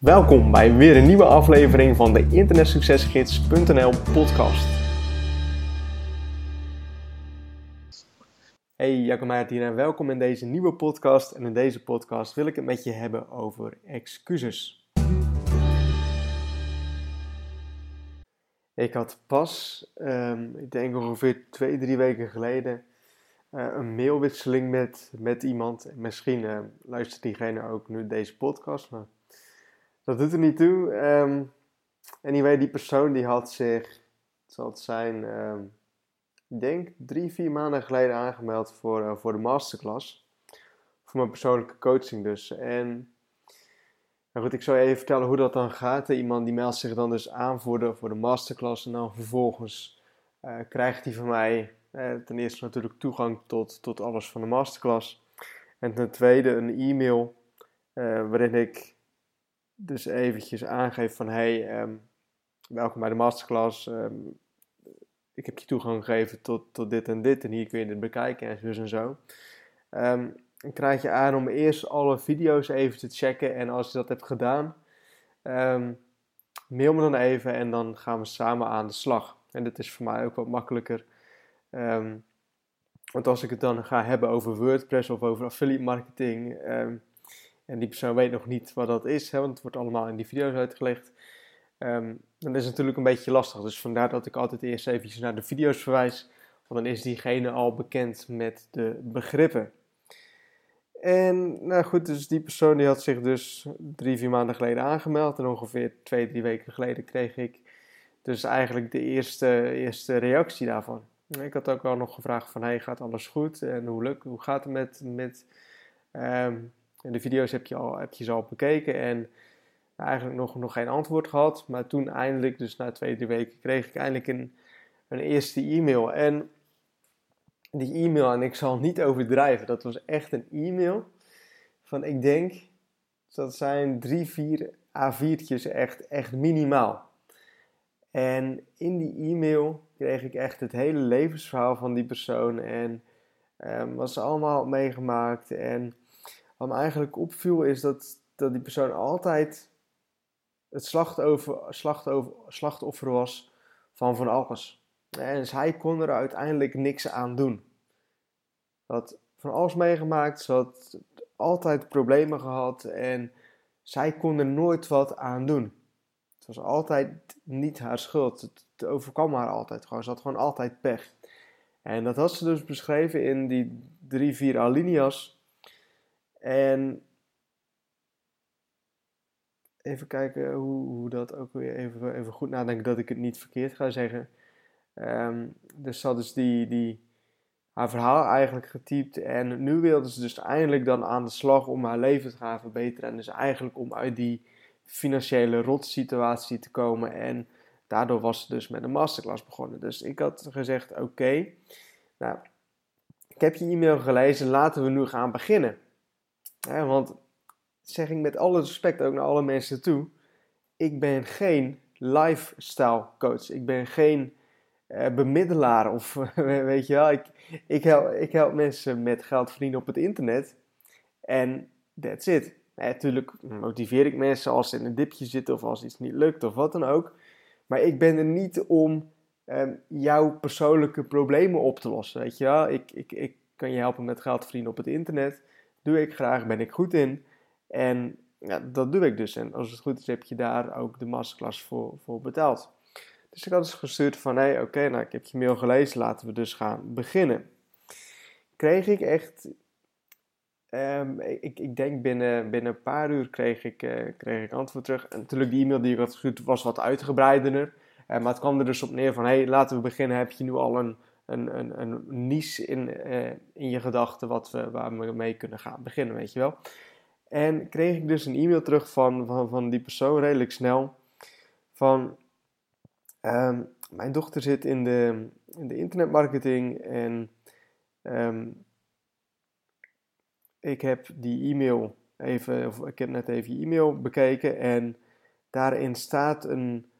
Welkom bij weer een nieuwe aflevering van de internetsuccesgids.nl podcast. Hey, hier en welkom in deze nieuwe podcast. En in deze podcast wil ik het met je hebben over excuses. Ik had pas, um, ik denk ongeveer twee, drie weken geleden, uh, een mailwisseling met, met iemand. Misschien uh, luistert diegene ook nu deze podcast, maar dat doet er niet toe. Um, anyway, die persoon die had zich, zal het zijn, um, ik denk drie, vier maanden geleden aangemeld voor, uh, voor de masterclass. Voor mijn persoonlijke coaching dus. En nou goed, ik zal even vertellen hoe dat dan gaat. Iemand die meldt zich dan dus aan voor de, masterclass. En dan vervolgens uh, krijgt hij van mij ten eerste natuurlijk toegang tot, tot alles van de masterclass. En ten tweede een e-mail waarin ik dus eventjes aangeef van hey, um, welkom bij de masterclass. Um, ik heb je toegang gegeven tot, tot dit en dit en hier kun je dit bekijken en zo en zo. Um, ik krijg je aan om eerst alle video's even te checken en als je dat hebt gedaan, mail me dan even en dan gaan we samen aan de slag. En dat is voor mij ook wat makkelijker. want als ik het dan ga hebben over WordPress of over affiliate marketing, en die persoon weet nog niet wat dat is, hè, want het wordt allemaal in die video's uitgelegd. Um, dan is het natuurlijk een beetje lastig. Dus vandaar dat ik altijd eerst even naar de video's verwijs. Want dan is diegene al bekend met de begrippen. En nou goed, dus die persoon die had zich dus drie, vier maanden geleden aangemeld. En ongeveer twee, drie weken geleden kreeg ik dus eigenlijk de eerste, eerste reactie daarvan. Ik had ook al nog gevraagd van, hey, gaat alles goed? En hoe, lukt, hoe gaat het met, met um, en de video's heb je, al, heb je ze al bekeken en eigenlijk nog, nog geen antwoord gehad. Maar toen eindelijk, dus na twee, drie weken, kreeg ik eindelijk een, een eerste e-mail. En die e-mail, en ik zal niet overdrijven, dat was echt een e-mail van, ik denk, dat zijn drie, vier A4'tjes echt, echt minimaal. En in die e-mail kreeg ik echt het hele levensverhaal van die persoon en um, wat ze allemaal meegemaakt en wat me eigenlijk opviel is dat, dat die persoon altijd het slachtoffer, slachtoffer, slachtoffer was van van alles. En dus hij kon er uiteindelijk niks aan doen. Had van alles meegemaakt, ze had altijd problemen gehad en zij kon er nooit wat aan doen. Het was altijd niet haar schuld. Het overkwam haar altijd gewoon. Ze had gewoon altijd pech. En dat had ze dus beschreven in die drie, vier alinea's en even kijken hoe, hoe dat ook weer even, even goed nadenken dat ik het niet verkeerd ga zeggen. Um, dus ze had dus die, die, haar verhaal eigenlijk getypt en nu wilde ze dus eindelijk dan aan de slag om haar leven te gaan verbeteren. En dus eigenlijk om uit die financiële rotsituatie te komen en daardoor was ze dus met een masterclass begonnen. Dus ik had gezegd oké, nou ik heb je e-mail gelezen, laten we nu gaan beginnen. Ja, want zeg ik met alle respect ook naar alle mensen toe, ik ben geen lifestyle coach. Ik ben geen uh, bemiddelaar of weet je wel. Ik, ik, help, ik help mensen met geld verdienen op het internet en that's it. natuurlijk motiveer ik mensen als ze in een dipje zitten of als iets niet lukt of wat dan ook. Maar ik ben er niet om um, jouw persoonlijke problemen op te lossen. Weet je wel, ik, ik, ik kan je helpen met geld verdienen op het internet doe ik graag, ben ik goed in. En ja, dat doe ik dus. En als het goed is, heb je daar ook de masterclass voor, voor betaald. Dus ik had dus gestuurd van, hé, hey, oké, nou, ik heb je mail gelezen, laten we dus gaan beginnen. Kreeg ik echt, um, ik, ik denk binnen, binnen een paar uur kreeg ik, uh, kreeg ik antwoord terug. En natuurlijk, die e-mail die ik had gestuurd was wat uitgebreider. Uh, maar het kwam er dus op neer van, hé, hey, laten we beginnen. Heb je nu al een een, een, niche in, uh, in je gedachten wat we, waar we mee kunnen gaan beginnen, weet je wel. En kreeg ik dus een e-mail terug van, van, van die persoon redelijk snel. Van um, mijn dochter zit in de, in de internetmarketing en um, ik heb die e-mail even, of ik heb net even je e-mail bekeken en daarin staat een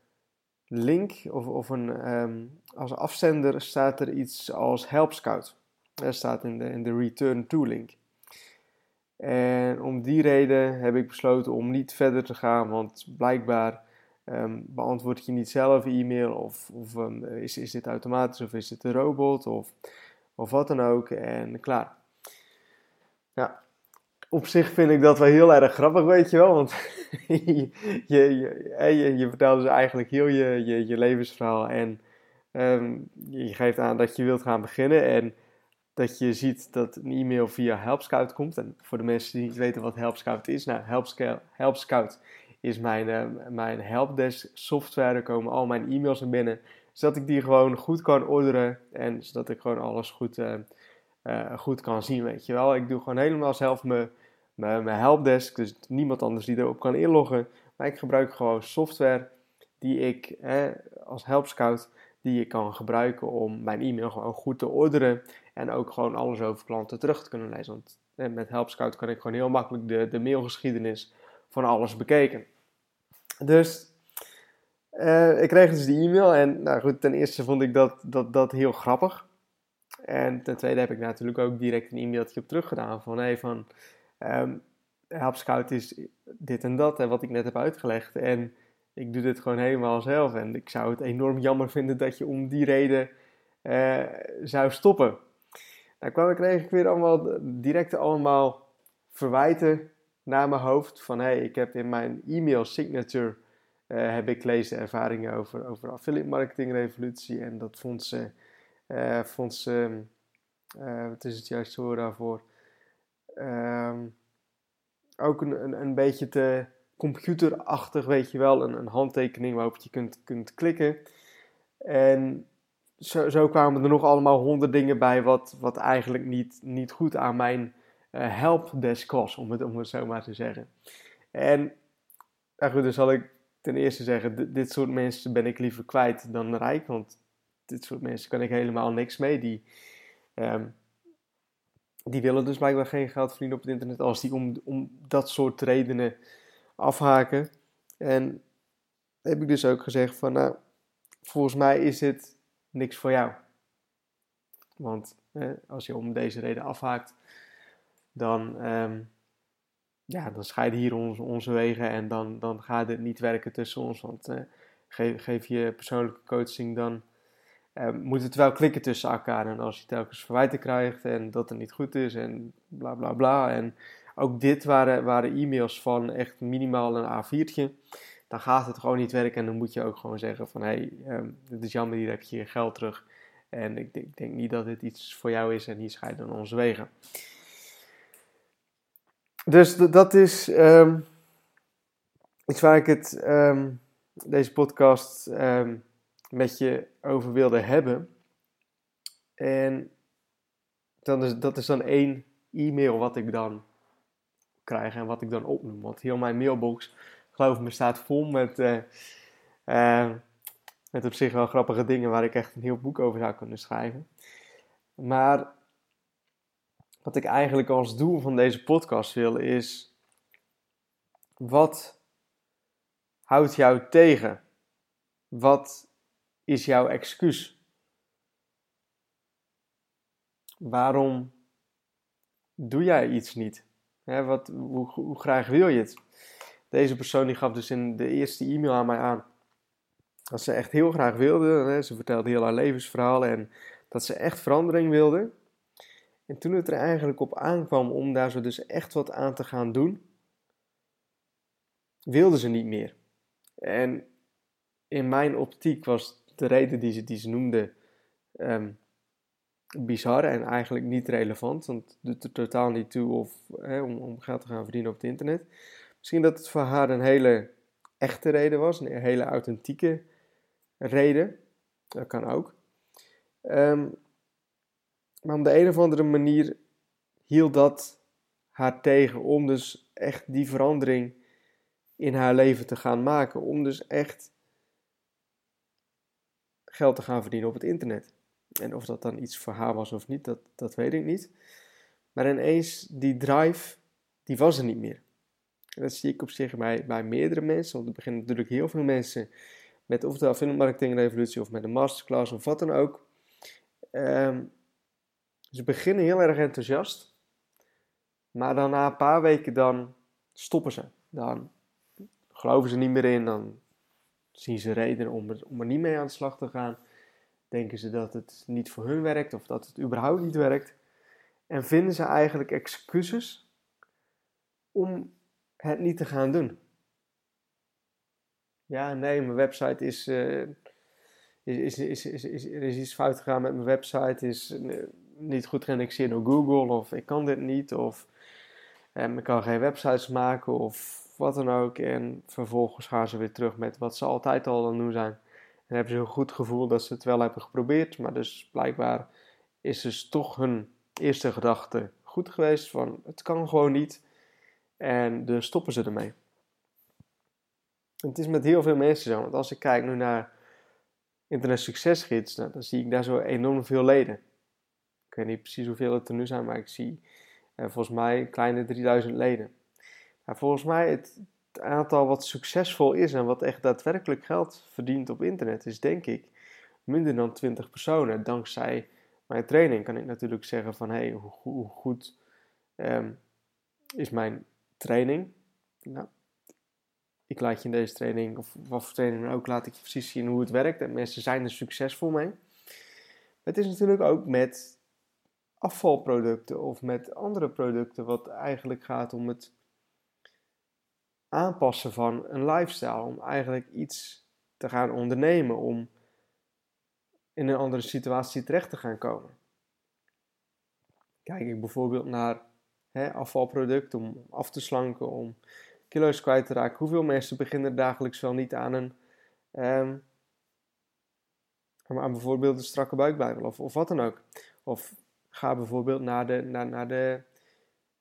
link of, of een, um, als afzender staat er iets als Help Scout. Dat staat in de, in de Return To link. En om die reden heb ik besloten om niet verder te gaan, want blijkbaar um, beantwoord je niet zelf e-mail of, of um, is, is dit automatisch of is dit een robot of, of wat dan ook. En klaar. Ja, op zich vind ik dat wel heel erg grappig, weet je wel. Want je, je, je, dus eigenlijk heel je, je, je levensverhaal. En um, je geeft aan dat je wilt gaan beginnen. En dat je ziet dat een e-mail via HelpScout komt. En voor de mensen die niet weten wat HelpScout is. Nou, HelpScout, HelpScout is mijn, uh, mijn helpdesk software. Er komen al mijn e-mails naar binnen. Zodat ik die gewoon goed kan orderen. En zodat ik gewoon alles goed... Uh, uh, goed kan zien, weet je wel. Ik doe gewoon helemaal zelf mijn, mijn, mijn helpdesk, dus niemand anders die erop kan inloggen. Maar ik gebruik gewoon software die ik als helpscout, die ik kan gebruiken om mijn e-mail gewoon goed te orderen. En ook gewoon alles over klanten terug te kunnen lezen. Want met helpscout kan ik gewoon heel makkelijk de, de mailgeschiedenis van alles bekijken. Dus uh, ik kreeg dus die e-mail en nou goed, ten eerste vond ik dat, dat, dat heel grappig. En ten tweede heb ik natuurlijk ook direct een e-mailtje op teruggedaan van hey, van um, Scout is dit en dat en wat ik net heb uitgelegd. En ik doe dit gewoon helemaal zelf. En ik zou het enorm jammer vinden dat je om die reden uh, zou stoppen. Nou kwam, kreeg ik weer allemaal direct allemaal verwijten naar mijn hoofd. Van hey, ik heb in mijn e-mail signature uh, heb ik lezen ervaringen over, over affiliate marketing revolutie. En dat vond ze uh, ze, uh, wat is het juiste woord daarvoor? Uh, ook een, een, een beetje te computerachtig, weet je wel. Een, een handtekening waarop je kunt, kunt klikken. En zo, zo, kwamen er nog allemaal honderd dingen bij wat, wat eigenlijk niet, niet goed aan mijn uh, helpdesk was, om het, om het zo maar te zeggen. En nou goed, dus zal ik ten eerste zeggen, dit soort mensen ben ik liever kwijt dan rijk, want dit soort mensen kan ik helemaal niks mee. Die, um, die willen dus blijkbaar geen geld verdienen op het internet als die om, om dat soort redenen afhaken. En heb ik dus ook gezegd van, nou, volgens mij is dit niks voor jou. Want als je om deze reden afhaakt, dan, um, ja, dan scheiden hier onze, onze wegen en dan, dan gaat het niet werken tussen ons. Want uh, geef, geef je persoonlijke coaching dan uh, moet het wel klikken tussen elkaar. En als je telkens verwijten krijgt en dat het niet goed is en bla bla bla. En ook dit waren, waren e-mails van echt minimaal een A4'tje. Dan gaat het gewoon niet werken en dan moet je ook gewoon zeggen van hé, hey, um, het is jammer, hier heb je je geld terug. En ik, ik, denk niet dat dit iets voor jou is en hier scheiden onze wegen. Dus dat is um, iets waar ik het, um, deze podcast met je over wilde hebben. En dan is, dat is dan één e-mail wat ik dan krijg en wat ik dan opnoem. Want heel mijn mailbox, geloof me, staat vol met, uh, uh, met op zich wel grappige dingen waar ik echt een heel boek over zou kunnen schrijven. Maar wat ik eigenlijk als doel van deze podcast wil is: wat houdt jou tegen? Wat is jouw excuus? Waarom doe jij iets niet? wat, hoe, hoe, graag wil je het? Deze persoon die gaf dus in de eerste e-mail aan mij aan dat ze echt heel graag wilde. ze vertelde heel haar levensverhaal en dat ze echt verandering wilde. En toen het er eigenlijk op aankwam om daar zo dus echt wat aan te gaan doen, wilde ze niet meer. En in mijn optiek was de reden die ze, die ze noemde um, bizar en eigenlijk niet relevant. Want doet er totaal niet toe of, hè, om, om geld te gaan verdienen op het internet. Misschien dat het voor haar een hele echte reden was, een hele authentieke reden. Dat kan ook. Um, maar op de een of andere manier hield dat haar tegen om dus echt die verandering in haar leven te gaan maken. Om dus echt geld te gaan verdienen op het internet. En of dat dan iets voor haar was of niet, dat, dat weet ik niet. Maar ineens, die drive, die was er niet meer. En dat zie ik op zich bij, bij meerdere mensen. Want er beginnen natuurlijk heel veel mensen met of de affiliate marketing revolutie of met een masterclass of wat dan ook. Um, ze beginnen heel erg enthousiast. Maar dan na een paar weken dan stoppen ze. Dan geloven ze niet meer in, dan zien ze reden om er, om er niet mee aan de slag te gaan. Denken ze dat het niet voor hun werkt of dat het überhaupt niet werkt. En vinden ze eigenlijk excuses om het niet te gaan doen. Ja, nee, mijn website is, uh, is, is, is, is, er is iets fout gegaan met mijn website, is uh, niet goed geïndexeerd door Google, of ik kan dit niet, of um, ik kan geen websites maken, of wat dan ook. En vervolgens gaan ze weer terug met wat ze altijd al aan doen zijn. En hebben ze een goed gevoel dat ze het wel hebben geprobeerd, maar dus blijkbaar is dus toch hun eerste gedachte goed geweest van het kan gewoon niet. En dus stoppen ze ermee. het is met heel veel mensen zo. Want als ik kijk nu naar Internet Succesgids, nou, dan zie ik daar zo enorm veel leden. Ik weet niet precies hoeveel het er nu zijn, maar ik zie eh, volgens mij kleine 3000 leden. Volgens mij het, het aantal wat succesvol is en wat echt daadwerkelijk geld verdient op internet is denk ik minder dan 20 personen. Dankzij mijn training kan ik natuurlijk zeggen van hey, hoe, hoe, goed ehm, is mijn training? Nou, ik laat je in deze training, of wat voor training ook, laat ik je precies zien hoe het werkt. En mensen zijn er succesvol mee. Het is natuurlijk ook met afvalproducten of met andere producten, wat eigenlijk gaat om het aanpassen van een lifestyle. Om eigenlijk iets te gaan ondernemen, om in een andere situatie terecht te gaan komen. Kijk ik bijvoorbeeld naar hè, afvalproduct om af te slanken, om kilo's kwijt te raken. Hoeveel mensen beginnen dagelijks wel niet aan een um, aan bijvoorbeeld een strakke buikbijbel of, of wat dan ook. Of ga bijvoorbeeld naar de, naar, naar de,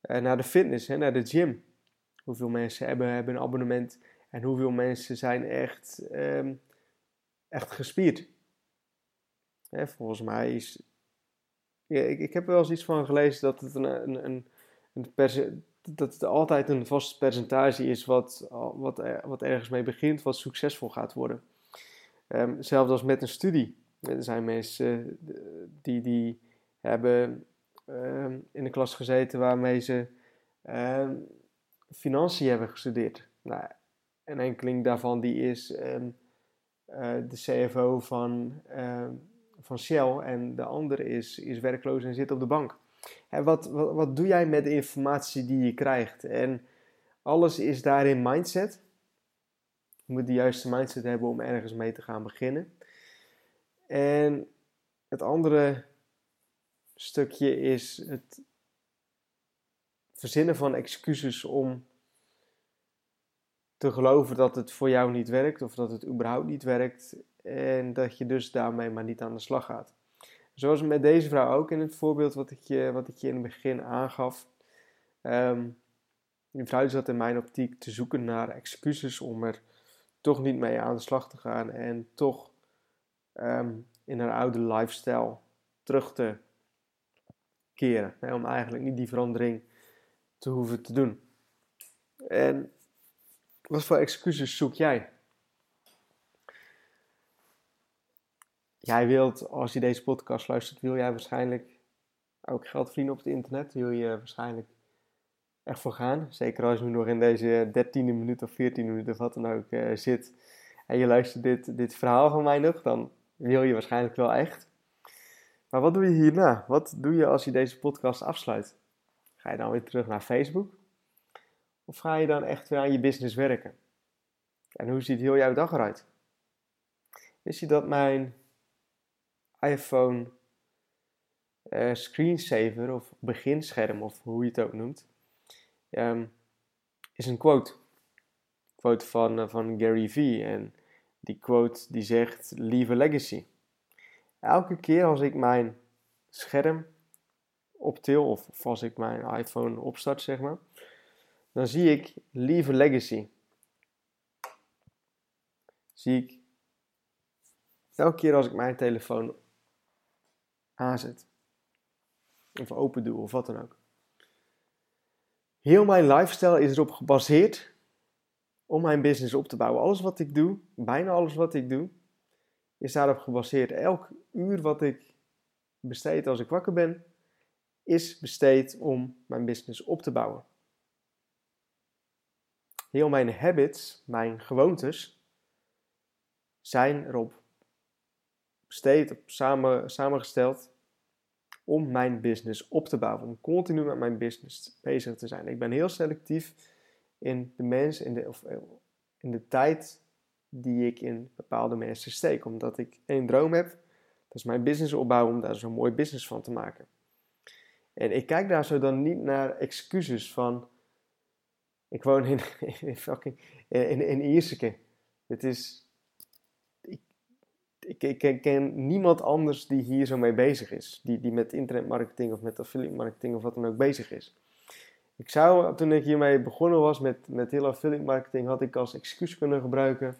uh, naar de fitness, hè, naar de gym. Hoeveel mensen hebben, hebben een abonnement en hoeveel mensen zijn echt, um, echt gespierd. Volgens mij is. Ja, ik, ik heb wel eens iets van gelezen dat het een, een, een, een dat het altijd een vast percentage is wat, wat, wat ergens mee begint, wat succesvol gaat worden. Um, zelfs als met een studie. Er zijn mensen die, die hebben um, in de klas gezeten waarmee ze financiën hebben gestudeerd. Nou, een enkeling daarvan die is uh, de CFO van van Shell en de andere is, is werkloos en zit op de bank. Wat, wat, wat doe jij met de informatie die je krijgt? En alles is daarin mindset. Je moet de juiste mindset hebben om ergens mee te gaan beginnen. En het andere stukje is het verzinnen van excuses om te geloven dat het voor jou niet werkt of dat het überhaupt niet werkt en dat je dus daarmee maar niet aan de slag gaat. Zoals met deze vrouw ook in het voorbeeld wat ik je, wat ik je in het begin aangaf. Um, die vrouw zat in mijn optiek te zoeken naar excuses om er toch niet mee aan de slag te gaan en toch ehm, in haar oude lifestyle terug te keren. Om eigenlijk niet die verandering te hoeven te doen. En wat voor excuses zoek jij? jij wilt, als je deze podcast luistert, wil jij waarschijnlijk ook geld verdienen op het internet. Wil je waarschijnlijk echt voor gaan. Zeker als je nu nog in deze 13e minuut of 14e minuut of wat dan ook uh, zit. En je luistert dit, dit verhaal van mij nog, dan wil je waarschijnlijk wel echt. Maar wat doe je hierna? Wat doe je als je deze podcast afsluit? Ga je dan weer terug naar Facebook? Of ga je dan echt weer aan je business werken? En hoe ziet heel jouw dag eruit? Wist je dat mijn iPhone uh, screensaver of beginscherm of hoe je het ook noemt, um, is een quote. Quote van, uh, van Gary Vee en die quote die zegt leave a legacy. Elke keer als ik mijn scherm optil of als ik mijn iPhone opstart zeg maar, dan zie ik leave a legacy. Zie ik elke keer als ik mijn telefoon aanzet. Of open doe of wat dan ook. Heel mijn lifestyle is erop gebaseerd om mijn business op te bouwen. Alles wat ik doe, bijna alles wat ik doe, is daarop gebaseerd. Elk uur wat ik besteed als ik wakker ben, is besteed om mijn business op te bouwen. Heel mijn habits, mijn gewoontes, zijn erop besteed, op samen, samengesteld om mijn business op te bouwen. Om continu met mijn business bezig te zijn. Ik ben heel selectief in de mensen, in de, of eh, in de tijd die ik in bepaalde mensen steek. Omdat ik één droom heb, dat is mijn business opbouwen om daar zo'n mooi business van te maken. En ik kijk daar zo dan niet naar excuses van. Ik woon in, in fucking. in, in Ierseke. Het is. Ik, ik, ik, ken niemand anders die hier zo mee bezig is. Die, die met internetmarketing of met affiliate marketing of wat dan ook bezig is. Ik zou, toen ik hiermee begonnen was met, met heel affiliate marketing, had ik als excuus kunnen gebruiken.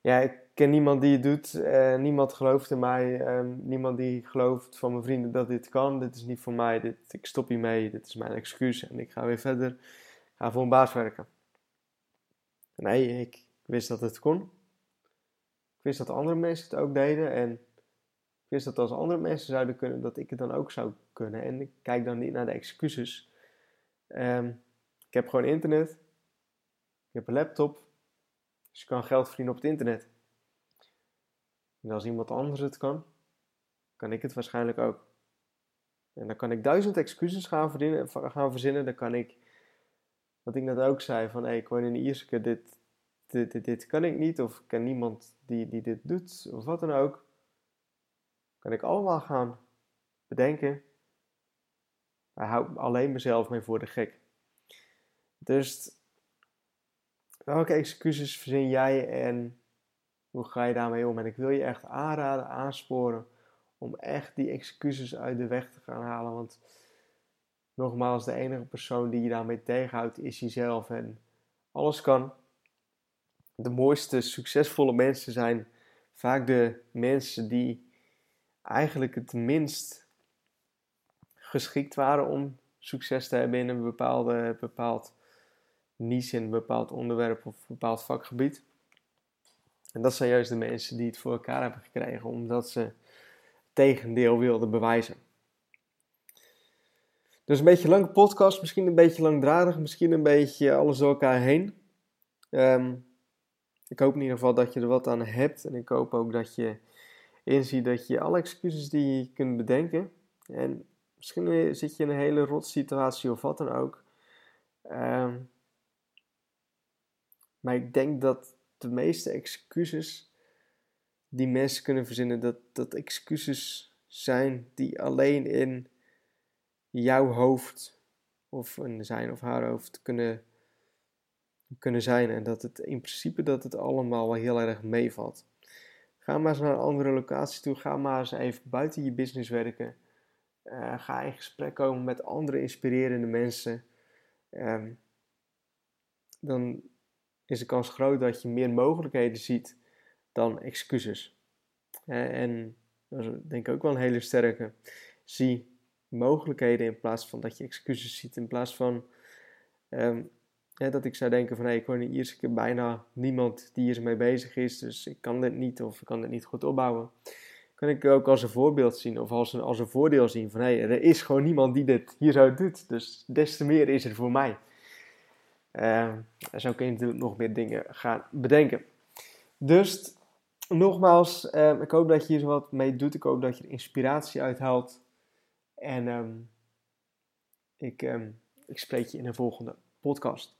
Ja, ik ken niemand die het doet. Uh, niemand gelooft in mij. Uh, niemand die gelooft van mijn vrienden dat dit kan. Dit is niet voor mij. Dit, ik stop hiermee. Dit is mijn excuus. En ik ga weer verder. Ga voor een baas werken. Nee, ik wist dat het kon. Ik wist dat andere mensen het ook deden. En ik wist dat als andere mensen zouden kunnen, dat ik het dan ook zou kunnen. En ik kijk dan niet naar de excuses. Um, ik heb gewoon internet. Ik heb een laptop. Dus je kan geld verdienen op het internet. En als iemand anders het kan, kan ik het waarschijnlijk ook. En dan kan ik duizend excuses gaan, verdienen, gaan verzinnen. Dan kan ik, wat ik net ook zei, van ik woon in de Ierseke, dit, dit, dit, dit, kan ik niet. Of ik ken niemand die, die dit doet, of wat dan ook. Kan ik allemaal gaan bedenken. Daar hou alleen mezelf mee voor de gek. Dus welke excuses verzin jij en hoe ga je daarmee om? En ik wil je echt aanraden, aansporen om echt die excuses uit de weg te gaan halen. Want nogmaals, de enige persoon die je daarmee tegenhoudt is jezelf. En alles kan. De mooiste, succesvolle mensen zijn vaak de mensen die eigenlijk het minst geschikt waren om succes te hebben in een bepaalde, bepaald niche, in een bepaald onderwerp of een bepaald vakgebied. Dat zijn juist de mensen die het voor elkaar hebben gekregen, omdat ze het tegendeel wilden bewijzen. Dus een beetje lange podcast, misschien een beetje langdradig, misschien een beetje alles door elkaar heen. Ehm, ik hoop in ieder geval dat je er wat aan hebt. En ik hoop ook dat je inziet dat je alle excuses die je kunt bedenken. En misschien zit je in een hele rot situatie of wat dan ook. Ehm, maar ik denk dat de meeste excuses die mensen kunnen verzinnen, dat, dat excuses zijn die alleen in jouw hoofd of in zijn of haar hoofd kunnen, kunnen zijn. En dat het in principe dat het allemaal wel heel erg meevalt. Ga maar eens naar een andere locatie toe. Ga maar eens even buiten je business werken. Uh, ga in gesprek komen met andere inspirerende mensen. Um, dan is de kans groot dat je meer mogelijkheden ziet dan excuses. En dat is denk ik ook wel een hele sterke. Zie mogelijkheden in plaats van dat je excuses ziet. In plaats van um, dat ik zou denken van hey, ik hoor in Ierse keer bijna niemand die hiermee bezig is. Dus ik kan dit niet of ik kan dit niet goed opbouwen. Kan ik ook als een voorbeeld zien of als een, als een voordeel zien van hey, er is gewoon niemand die dit hier zo doet. Dus des te meer is er voor mij. Uh, zo kun je natuurlijk nog meer dingen gaan bedenken. Dus nogmaals, uh, ik hoop dat je hier wat mee doet. Ik hoop dat je er inspiratie uit haalt. En um, ik, ik spreek je in een volgende podcast.